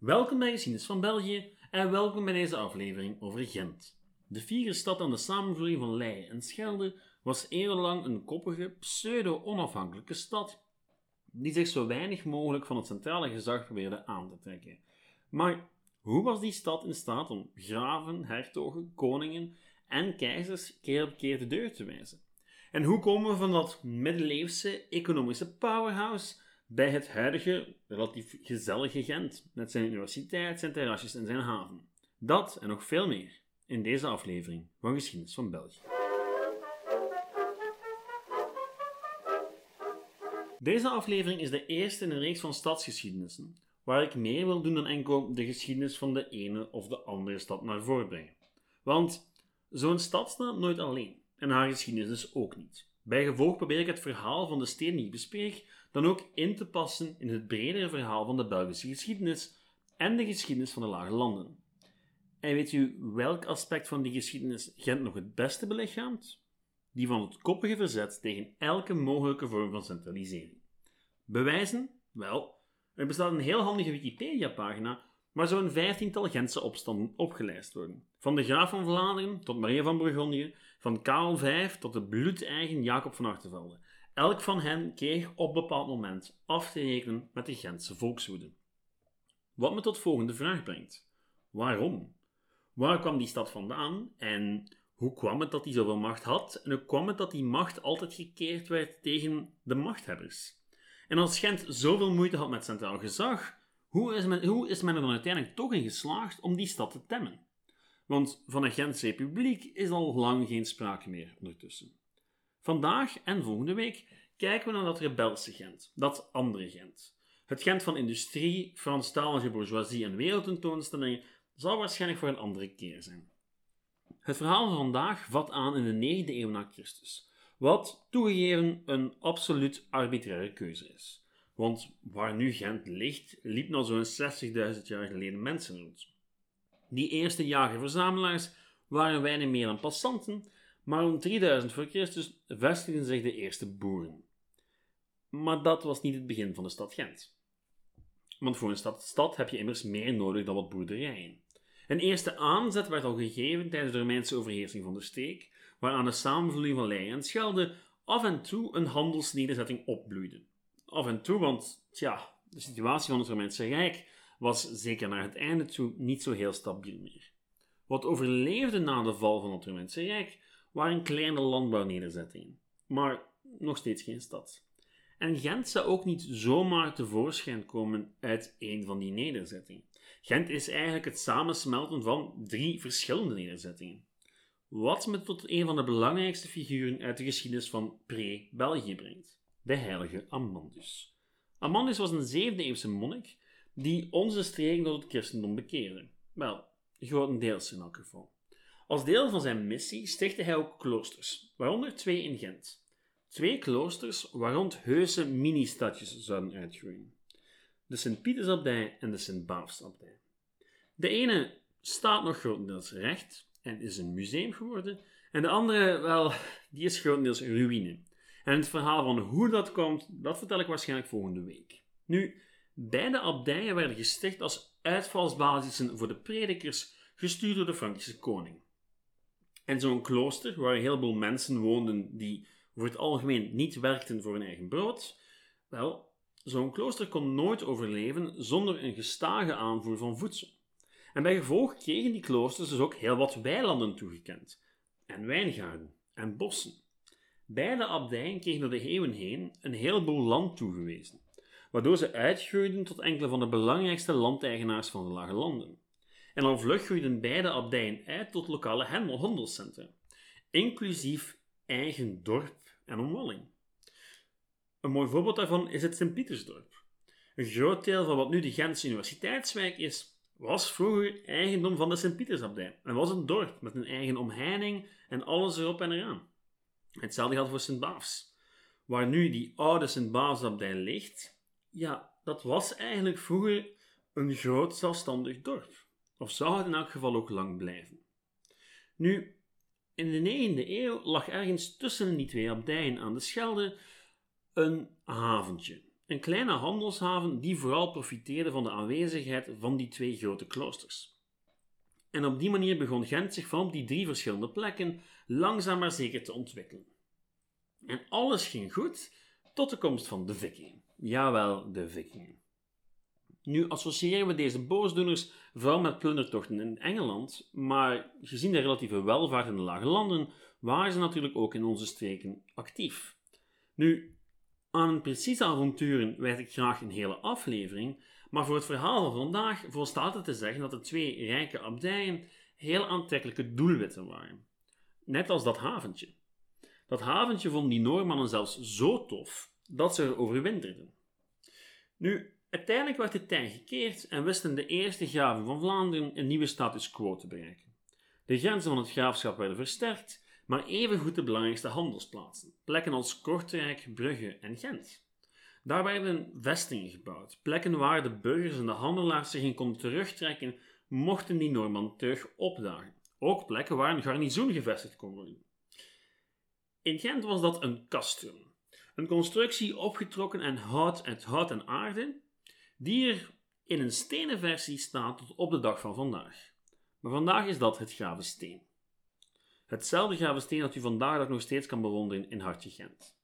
Welkom bij Geschiedenis van België en welkom bij deze aflevering over Gent. De vierde stad aan de samenvloeiing van Leie en Schelde was eeuwenlang een koppige, pseudo-onafhankelijke stad die zich zo weinig mogelijk van het centrale gezag probeerde aan te trekken. Maar hoe was die stad in staat om graven, hertogen, koningen en keizers keer op keer de deur te wijzen? En hoe komen we van dat middeleeuwse economische powerhouse bij het huidige, relatief gezellige Gent, met zijn universiteit, zijn terrasjes en zijn haven? Dat en nog veel meer in deze aflevering van Geschiedenis van België. Deze aflevering is de eerste in een reeks van stadsgeschiedenissen, waar ik meer wil doen dan enkel de geschiedenis van de ene of de andere stad naar voren brengen. Want zo'n stad staat nooit alleen, en haar geschiedenis dus ook niet. Bij gevolg probeer ik het verhaal van de steden die ik bespreek dan ook in te passen in het bredere verhaal van de Belgische geschiedenis en de geschiedenis van de Lage Landen. En weet u welk aspect van die geschiedenis Gent nog het beste belichaamt? Die van het koppige verzet tegen elke mogelijke vorm van centralisering. Bewijzen? Wel, er bestaat een heel handige Wikipedia-pagina waar zo'n vijftiental Gentse opstanden opgelijst worden. Van de graaf van Vlaanderen tot Maria van Bourgondië, van Karel V tot de bloedeigen Jacob van Artevelde. Elk van hen kreeg op bepaald moment af te rekenen met de Gentse volkswoede. Wat me tot de volgende vraag brengt. Waarom? Waar kwam die stad vandaan en hoe kwam het dat hij zoveel macht had en hoe kwam het dat die macht altijd gekeerd werd tegen de machthebbers? En als Gent zoveel moeite had met centraal gezag, hoe is, men, hoe is men er dan uiteindelijk toch in geslaagd om die stad te temmen? Want van een Gentse republiek is al lang geen sprake meer ondertussen. Vandaag en volgende week kijken we naar dat rebelse Gent, dat andere Gent. Het Gent van industrie, Franstalige bourgeoisie en wereldtentoonstellingen zal waarschijnlijk voor een andere keer zijn. Het verhaal van vandaag vat aan in de 9e eeuw na Christus, wat toegegeven een absoluut arbitraire keuze is. Want waar nu Gent ligt, liep nou zo'n 60.000 jaar geleden mensen rond. Die eerste jager-verzamelaars waren weinig meer dan passanten, maar rond 3000 voor Christus vestigden zich de eerste boeren. Maar dat was niet het begin van de stad Gent. Want voor een stad, stad heb je immers meer nodig dan wat boerderijen. Een eerste aanzet werd al gegeven tijdens de Romeinse overheersing van de streek, waaraan de samenvloeiing van Leien en Schelde af en toe een handelsnederzetting opbloeide. Af en toe, want tja, de situatie van het Romeinse Rijk was zeker naar het einde toe niet zo heel stabiel meer. Wat overleefde na de val van het Romeinse Rijk waren kleine landbouwnederzettingen, maar nog steeds geen stad. En Gent zou ook niet zomaar tevoorschijn komen uit een van die nederzettingen. Gent is eigenlijk het samensmelten van drie verschillende nederzettingen. Wat me tot een van de belangrijkste figuren uit de geschiedenis van pre-België brengt: de heilige Amandus. Amandus was een 7e eeuwse monnik die onze streken tot het christendom bekeerde. Wel, grotendeels in elk geval. Als deel van zijn missie stichtte hij ook kloosters, waaronder twee in Gent. Twee kloosters waar rond heuse mini-stadjes zouden uitgroeien. De Sint-Pietersabdij en de Sint-Baafsabdij. De ene staat nog grotendeels recht en is een museum geworden, en de andere, wel, die is grotendeels ruïne. En het verhaal van hoe dat komt, dat vertel ik waarschijnlijk volgende week. Nu, beide abdijen werden gesticht als uitvalsbasissen voor de predikers, gestuurd door de Frankische koning. En zo'n klooster, waar een heleboel mensen woonden die voor het algemeen niet werkten voor hun eigen brood, wel, zo'n klooster kon nooit overleven zonder een gestage aanvoer van voedsel. En bij gevolg kregen die kloosters dus ook heel wat weilanden toegekend, en wijngaarden en bossen. Beide abdijen kregen door de eeuwen heen een heleboel land toegewezen, waardoor ze uitgroeiden tot enkele van de belangrijkste landeigenaars van de Lage Landen. En al vlug groeiden beide abdijen uit tot lokale handelscentra, inclusief eigen dorp en omwalling. Een mooi voorbeeld daarvan is het Sint-Pietersdorp. Een groot deel van wat nu de Gentse Universiteitswijk is, was vroeger eigendom van de Sint-Pietersabdij en was een dorp met een eigen omheining en alles erop en eraan. Hetzelfde geldt voor Sint-Baafs. Waar nu die oude Sint-Baafsabdij ligt, ja, dat was eigenlijk vroeger een groot zelfstandig dorp. Of zou het in elk geval ook lang blijven. Nu, in de 9e eeuw lag ergens tussen die twee abdijen aan de Schelde een haventje. Een kleine handelshaven die vooral profiteerde van de aanwezigheid van die twee grote kloosters. En op die manier begon Gent zich van op die drie verschillende plekken langzaam maar zeker te ontwikkelen. En alles ging goed tot de komst van de vikingen. Jawel, de vikingen. Nu associëren we deze boosdoeners vooral met plundertochten in Engeland, maar gezien de relatieve welvaart in de lage landen waren ze natuurlijk ook in onze streken actief. Nu, aan precieze avonturen wijd ik graag een hele aflevering, maar voor het verhaal van vandaag volstaat het te zeggen dat de twee rijke abdijen heel aantrekkelijke doelwitten waren. Net als dat haventje. Dat haventje vonden die Noormannen zelfs zo tof dat ze er overwinterden. Nu, uiteindelijk werd de tij gekeerd en wisten de eerste graven van Vlaanderen een nieuwe status quo te bereiken. De grenzen van het graafschap werden versterkt, maar evengoed de belangrijkste handelsplaatsen, plekken als Kortrijk, Brugge en Gent. Daar werden vestingen gebouwd, plekken waar de burgers en de handelaars zich in konden terugtrekken, mochten die Norman terug opdagen. Ook plekken waar een garnizoen gevestigd kon worden. In Gent was dat een castrum, een constructie opgetrokken en hout uit hout en aarde, die er in een stenen versie staat tot op de dag van vandaag. Maar vandaag is dat het Gravensteen. Hetzelfde Gravensteen dat u vandaag nog steeds kan bewonderen in Hartje Gent.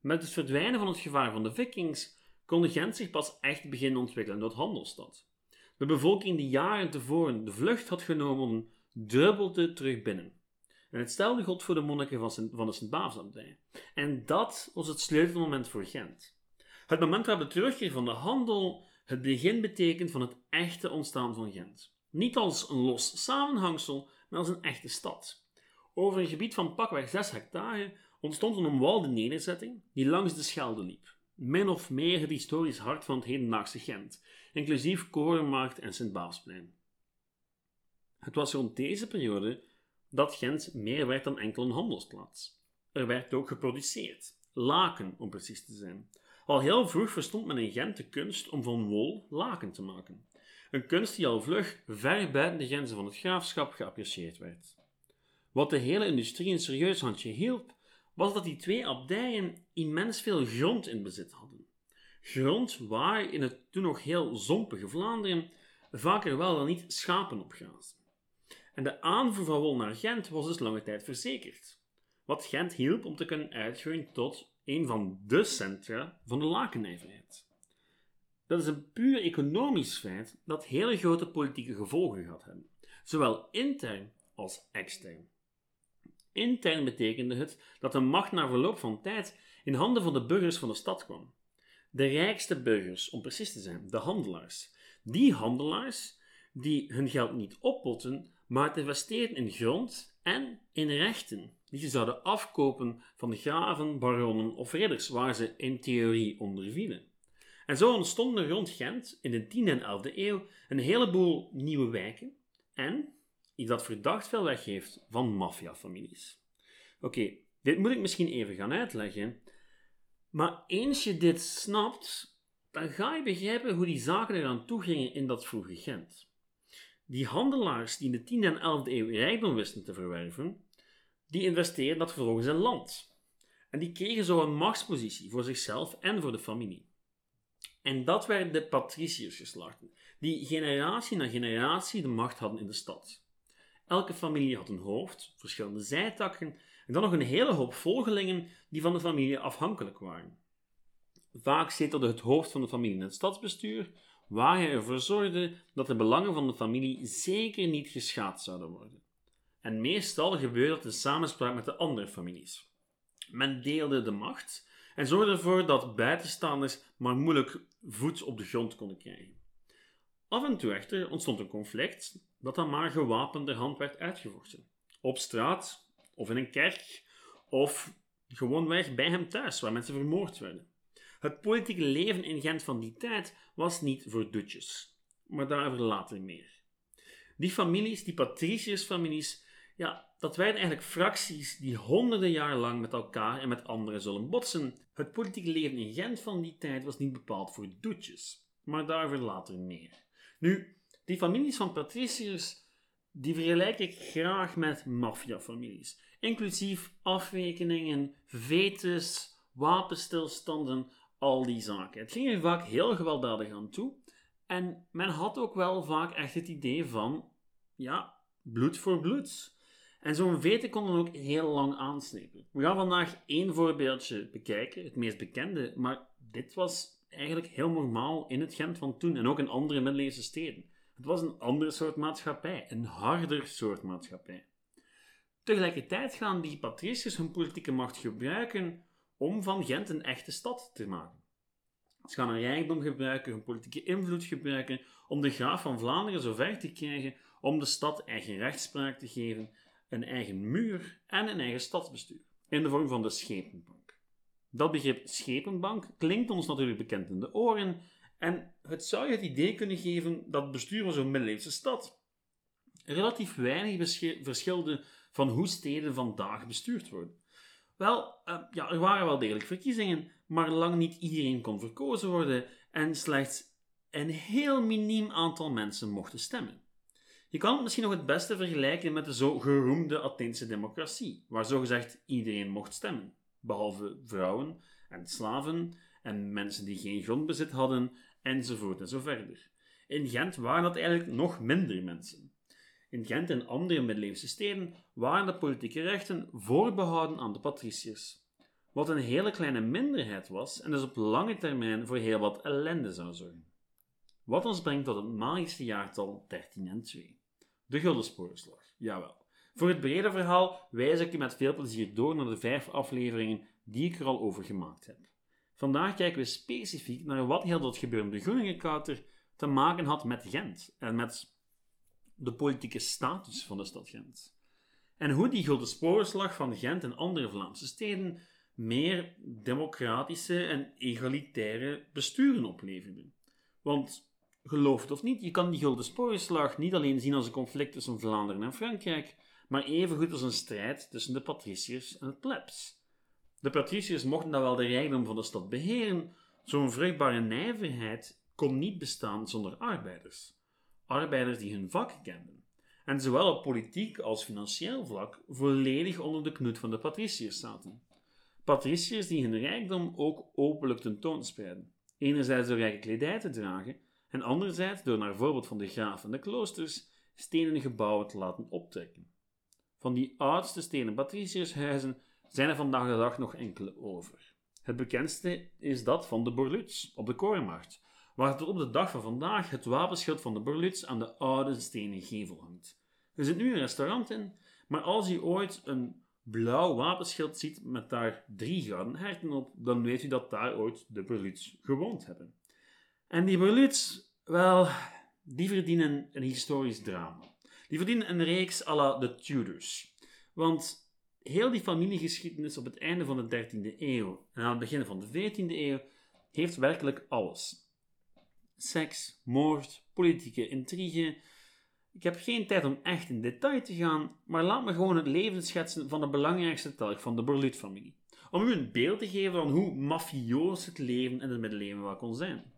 Met het verdwijnen van het gevaar van de vikings kon Gent zich pas echt beginnen ontwikkelen tot handelsstad. De bevolking die jaren tevoren de vlucht had genomen, druppelde terug binnen. En hetzelfde god voor de monniken van, van de Sint-Baafsabdij. En dat was het sleutelmoment voor Gent. Het moment waarop de terugkeer van de handel het begin betekent van het echte ontstaan van Gent. Niet als een los samenhangsel, maar als een echte stad. Over een gebied van pakweg 6 hectare ontstond een omwalde nederzetting die langs de Schelde liep. Min of meer het historisch hart van het hedendaagse Gent, inclusief Korenmarkt en Sint-Baasplein. Het was rond deze periode dat Gent meer werd dan enkel een handelsplaats. Er werd ook geproduceerd, laken om precies te zijn. Al heel vroeg verstond men in Gent de kunst om van wol laken te maken. Een kunst die al vlug ver buiten de grenzen van het graafschap geapprecieerd werd. Wat de hele industrie een serieus handje hielp, was dat die twee abdijen immens veel grond in bezit hadden. Grond waar in het toen nog heel zompige Vlaanderen vaker wel dan niet schapen op. En de aanvoer van wol naar Gent was dus lange tijd verzekerd. Wat Gent hielp om te kunnen uitgroeien tot een van de centra van de lakennijverheid. Dat is een puur economisch feit dat hele grote politieke gevolgen gaat hebben, zowel intern als extern. Intern betekende het dat de macht na verloop van tijd in handen van de burgers van de stad kwam. De rijkste burgers, om precies te zijn, de handelaars. Die handelaars die hun geld niet oppotten, maar het investeerden in grond en in rechten, die ze zouden afkopen van de graven, baronnen of ridders, waar ze in theorie onder vielen. En zo ontstonden rond Gent in de 10e en 11e eeuw een heleboel nieuwe wijken en iets dat verdacht veel weggeeft van maffiafamilies. Oké, dit moet ik misschien even gaan uitleggen, maar eens je dit snapt, dan ga je begrijpen hoe die zaken eraan toe gingen in dat vroege Gent. Die handelaars die in de 10e en 11e eeuw rijkdom wisten te verwerven, die investeerden dat vervolgens in land. En die kregen zo een machtspositie voor zichzelf en voor de familie. En dat werden de patriciërsgeslachten, die generatie na generatie de macht hadden in de stad. Elke familie had een hoofd, verschillende zijtakken en dan nog een hele hoop volgelingen die van de familie afhankelijk waren. Vaak zetelde het hoofd van de familie in het stadsbestuur, waar hij ervoor zorgde dat de belangen van de familie zeker niet geschaad zouden worden. En meestal gebeurde dat in samenspraak met de andere families. Men deelde de macht en zorgde ervoor dat buitenstaanders maar moeilijk voet op de grond konden krijgen. Af en toe echter ontstond een conflict dat dan maar gewapende hand werd uitgevochten. Op straat, of in een kerk, of gewoonweg bij hem thuis, waar mensen vermoord werden. Het politieke leven in Gent van die tijd was niet voor dutjes, maar daarover later meer. Die families, die patriciërsfamilies, ja, dat werden eigenlijk fracties die honderden jaar lang met elkaar en met anderen zullen botsen. Het politieke leven in Gent van die tijd was niet bepaald voor doetjes, maar daarover later meer. Nu, die families van patriciërs, die vergelijk ik graag met maffiafamilies, inclusief afrekeningen, vetes, wapenstilstanden, al die zaken. Het ging er vaak heel gewelddadig aan toe. En men had ook wel vaak echt het idee van, ja, bloed voor bloed. En zo'n veten kon dan ook heel lang aanslepen. We gaan vandaag één voorbeeldje bekijken, het meest bekende, maar dit was eigenlijk heel normaal in het Gent van toen en ook in andere middeleeuwse steden. Het was een andere soort maatschappij, een harder soort maatschappij. Tegelijkertijd gaan die patriciërs hun politieke macht gebruiken om van Gent een echte stad te maken. Ze gaan hun rijkdom gebruiken, hun politieke invloed gebruiken om de graaf van Vlaanderen zover te krijgen om de stad eigen rechtspraak te geven, een eigen muur en een eigen stadsbestuur, in de vorm van de schepenbank. Dat begrip schepenbank klinkt ons natuurlijk bekend in de oren en het zou je het idee kunnen geven dat het bestuur van zo'n middeleeuwse stad relatief weinig verschilde van hoe steden vandaag bestuurd worden. Wel, uh, ja, er waren wel degelijk verkiezingen, maar lang niet iedereen kon verkozen worden en slechts een heel miniem aantal mensen mochten stemmen. Je kan het misschien nog het beste vergelijken met de zo geroemde Atheense democratie, waar zogezegd iedereen mocht stemmen, behalve vrouwen en slaven en mensen die geen grondbezit hadden, enzovoort en zo verder. In Gent waren dat eigenlijk nog minder mensen. In Gent en andere middeleeuwse steden waren de politieke rechten voorbehouden aan de patriciërs, wat een hele kleine minderheid was en dus op lange termijn voor heel wat ellende zou zorgen. Wat ons brengt tot het magische jaartal 13 en 2. De Guldensporenslag, jawel. Voor het brede verhaal wijs ik u met veel plezier door naar de vijf afleveringen die ik er al over gemaakt heb. Vandaag kijken we specifiek naar wat heel dat gebeurde Groeningekouter te maken had met Gent en met de politieke status van de stad Gent. En hoe die Gulden Sporenslag van Gent en andere Vlaamse steden meer democratische en egalitaire besturen opleverde. Want geloof het of niet, je kan die Gulden Sporenslag niet alleen zien als een conflict tussen Vlaanderen en Frankrijk, maar evengoed als een strijd tussen de patriciërs en het plebs. De patriciërs mochten dan wel de rijkdom van de stad beheren, zo'n vruchtbare nijverheid kon niet bestaan zonder arbeiders arbeiders die hun vak kenden, en zowel op politiek als financieel vlak volledig onder de knoet van de patriciërs zaten. Patriciërs die hun rijkdom ook openlijk tentoonspreiden, enerzijds door rijke kledij te dragen, en anderzijds door naar voorbeeld van de graaf en de kloosters stenen gebouwen te laten optrekken. Van die oudste stenen patriciërshuizen zijn er vandaag de dag nog enkele over. Het bekendste is dat van de Borluts op de Korenmarkt, waar tot op de dag van vandaag het wapenschild van de Berlitz aan de oude stenen gevel hangt. Er zit nu een restaurant in, maar als u ooit een blauw wapenschild ziet met daar drie gouden herten op, dan weet u dat daar ooit de Berlitz gewoond hebben. En die Berlitz, wel, die verdienen een historisch drama. Die verdienen een reeks à la de Tudors. Want heel die familiegeschiedenis op het einde van de 13e eeuw en aan het begin van de 14e eeuw heeft werkelijk alles seks, moord, politieke intrigue. Ik heb geen tijd om echt in detail te gaan, maar laat me gewoon het leven schetsen van de belangrijkste telg van de Borlut-familie. Om u een beeld te geven van hoe mafioos het leven in het middeleeuwen wel kon zijn.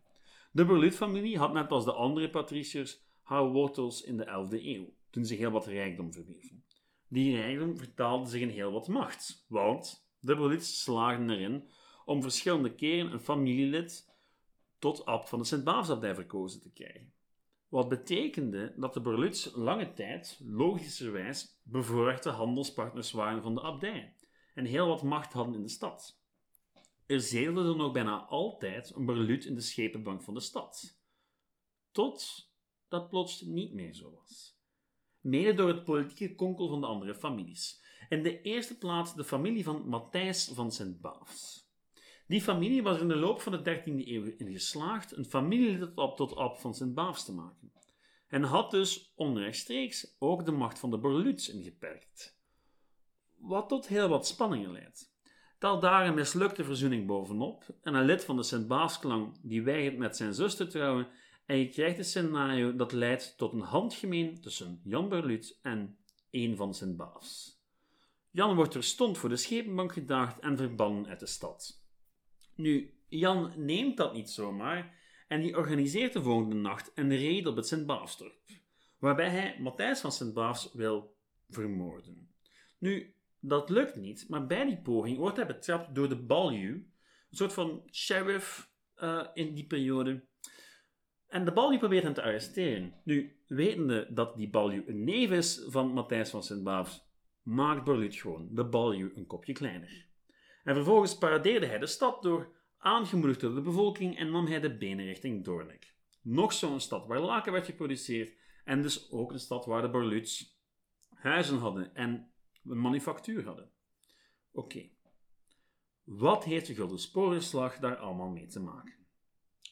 De Borlut-familie had net als de andere patriciërs haar wortels in de 11e eeuw, toen ze heel wat rijkdom verwierven. Die rijkdom vertaalde zich in heel wat macht, want de Borluts slaagden erin om verschillende keren een familielid tot abt van de Sint-Baafsabdij verkozen te krijgen. Wat betekende dat de Berluts lange tijd, logischerwijs, bevoorrechte handelspartners waren van de abdij en heel wat macht hadden in de stad. Er zeilde dan ook bijna altijd een Berlut in de schepenbank van de stad. Tot dat plots niet meer zo was. Mede door het politieke konkel van de andere families. In de eerste plaats de familie van Matthijs van Sint-Baafs. Die familie was in de loop van de 13e eeuw in geslaagd een familielid op tot ab van Sint-Baafs te maken. En had dus onrechtstreeks ook de macht van de Borluts ingeperkt. Wat tot heel wat spanningen leidt. Tel daar een mislukte verzoening bovenop en een lid van de Sint-Baafsklang die weigert met zijn zus te trouwen en je krijgt een scenario dat leidt tot een handgemeen tussen Jan Berlut en een van Sint-Baafs. Jan wordt terstond voor de schepenbank gedaagd en verbannen uit de stad. Nu, Jan neemt dat niet zomaar en die organiseert de volgende nacht een raid op het Sint-Baafsdorp, waarbij hij Matthijs van Sint-Baafs wil vermoorden. Nu, dat lukt niet, maar bij die poging wordt hij betrapt door de balju, soort van sheriff eh, in die periode. En de Baljuw probeert hem te arresteren. Nu, wetende dat die Baljuw een neef is van Matthijs van Sint-Baafs, maakt Borluut gewoon de Baljuw een kopje kleiner. En vervolgens paradeerde hij de stad door, aangemoedigd door de bevolking, en nam hij de benen richting Doornik. Nog zo'n stad waar laken werd geproduceerd, en dus ook een stad waar de Borluuts huizen hadden en een manufactuur hadden. Oké. Wat heeft de Gulden Sporenslag daar allemaal mee te maken?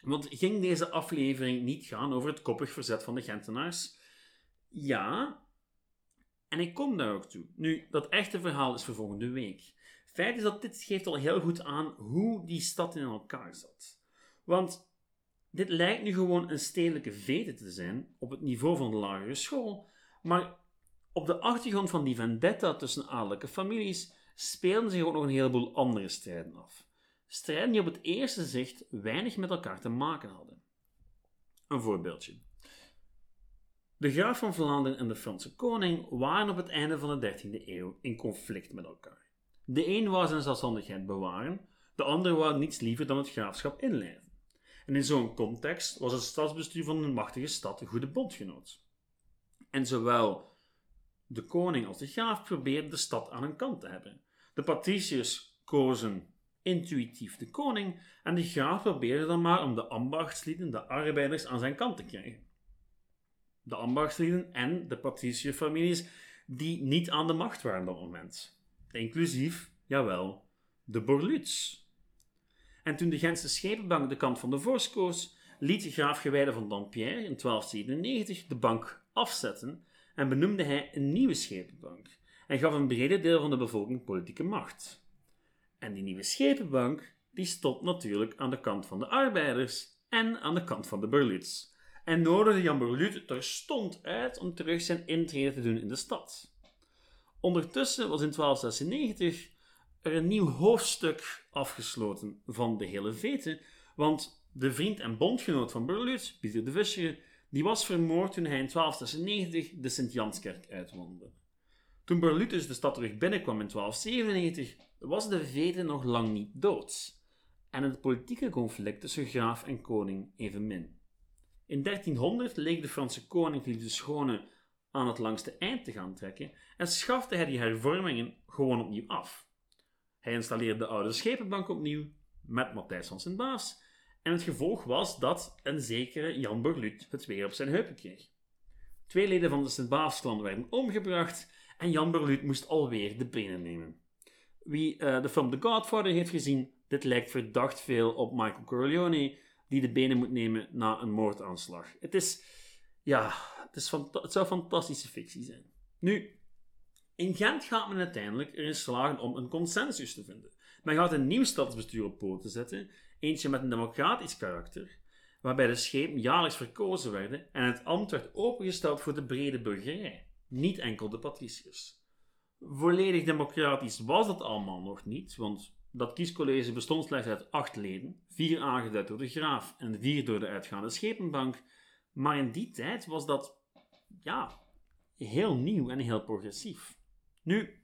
Want ging deze aflevering niet gaan over het koppig verzet van de Gentenaars? Ja, en ik kom daar ook toe. Nu, dat echte verhaal is voor volgende week. Feit is dat dit geeft al heel goed aan hoe die stad in elkaar zat. Want dit lijkt nu gewoon een stedelijke vete te zijn op het niveau van de lagere school, maar op de achtergrond van die vendetta tussen adellijke families speelden zich ook nog een heleboel andere strijden af. Strijden die op het eerste zicht weinig met elkaar te maken hadden. Een voorbeeldje. De graaf van Vlaanderen en de Franse koning waren op het einde van de 13e eeuw in conflict met elkaar. De een wou zijn zelfstandigheid bewaren, de ander wou niets liever dan het graafschap inlijven. En in zo'n context was het stadsbestuur van een machtige stad een goede bondgenoot. En zowel de koning als de graaf probeerden de stad aan hun kant te hebben. De patriciërs kozen intuïtief de koning en de graaf probeerde dan maar om de ambachtslieden, de arbeiders, aan zijn kant te krijgen. De ambachtslieden en de patriciërfamilies die niet aan de macht waren op dat moment. Inclusief, jawel, de Borluts. En toen de Gentse schepenbank de kant van de vorst koos, liet graaf Gewijde van Dampierre in 1297 de bank afzetten en benoemde hij een nieuwe schepenbank en gaf een brede deel van de bevolking politieke macht. En die nieuwe schepenbank die stond natuurlijk aan de kant van de arbeiders en aan de kant van de Berluts. En nodigde Jan Berlut terstond uit om terug zijn intrede te doen in de stad. Ondertussen was in 1296 er een nieuw hoofdstuk afgesloten van de hele vete, want de vriend en bondgenoot van Berlut, Pieter de Visser, die was vermoord toen hij in 1296 de Sint-Janskerk uitwandelde. Toen Berlutus de stad terug binnenkwam in 1297, was de vete nog lang niet dood. En het politieke conflict tussen graaf en koning evenmin. In 1300 leek de Franse koning Philippe de Schone aan het langste eind te gaan trekken en schafte hij die hervormingen gewoon opnieuw af. Hij installeerde de oude schepenbank opnieuw met Matthijs van Sint Baas en het gevolg was dat een zekere Jan Borluut het weer op zijn heupen kreeg. Twee leden van de Sint-Baafsklan werden omgebracht en Jan Borluut moest alweer de benen nemen. Wie uh, de film The Godfather heeft gezien, dit lijkt verdacht veel op Michael Corleone, die de benen moet nemen na een moordaanslag. Het is, ja, het, is het zou fantastische fictie zijn. Nu, in Gent gaat men uiteindelijk erin slagen om een consensus te vinden. Men gaat een nieuw stadsbestuur op poten zetten, eentje met een democratisch karakter, waarbij de schepen jaarlijks verkozen werden en het ambt werd opengesteld voor de brede burgerij, niet enkel de patriciërs. Volledig democratisch was dat allemaal nog niet, want dat kiescollege bestond slechts uit acht leden, vier aangeduid door de graaf en vier door de uitgaande schepenbank, maar in die tijd was dat, ja, heel nieuw en heel progressief. Nu,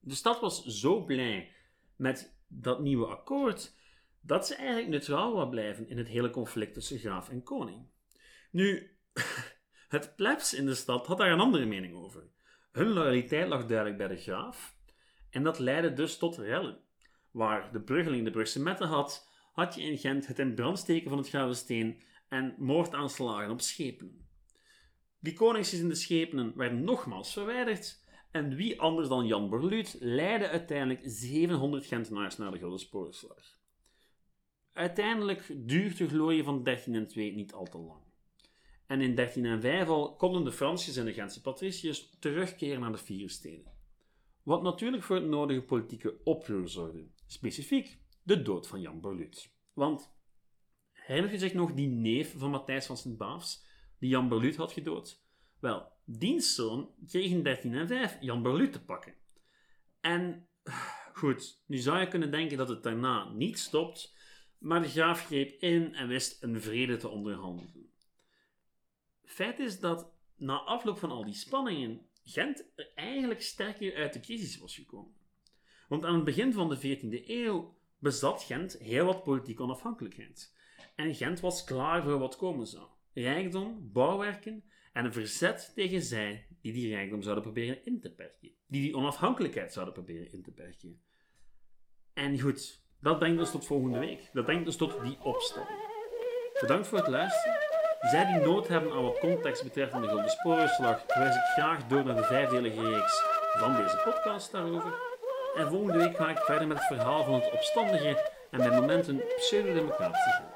de stad was zo blij met dat nieuwe akkoord dat ze eigenlijk neutraal wou blijven in het hele conflict tussen graaf en koning. Nu, het plebs in de stad had daar een andere mening over. Hun loyaliteit lag duidelijk bij de graaf en dat leidde dus tot rellen. Waar de Bruggeling de Brugse metten had, had je in Gent het in brand steken van het Gravensteen en moordaanslagen op schepen. Die koningsgezinde schepenen werden nogmaals verwijderd en wie anders dan Jan Borluut leidde uiteindelijk 700 Gentenaars naar de Gulden Sporenslag. Uiteindelijk duurt de glorie van 1302 niet al te lang. En in 1305 al konden de Fransjes en de Gentse patriciërs terugkeren naar de vier steden. Wat natuurlijk voor het nodige politieke oproer zorgde. Specifiek de dood van Jan Borluut. Want herinner je zich nog die neef van Matthijs van Sint-Baafs, die Jan Borluut had gedood? Wel, dienstzoon kreeg in 1305 Jan Berlut te pakken. En goed, nu zou je kunnen denken dat het daarna niet stopt, maar de graaf greep in en wist een vrede te onderhandelen. Feit is dat na afloop van al die spanningen Gent eigenlijk sterker uit de crisis was gekomen. Want aan het begin van de 14e eeuw bezat Gent heel wat politieke onafhankelijkheid. En Gent was klaar voor wat komen zou. Rijkdom, bouwwerken en een verzet tegen zij die die rijkdom zouden proberen in te perken. Die die onafhankelijkheid zouden proberen in te perken. En goed, dat brengt ons tot volgende week. Dat brengt ons tot die opstand. Bedankt voor het luisteren. Zij die nood hebben aan wat context betreffende de Gulden Sporenslag, wijs ik graag door naar de vijfdelige reeks van deze podcast daarover. En volgende week ga ik verder met het verhaal van het opstandige en bij momenten pseudo-democratische Gent.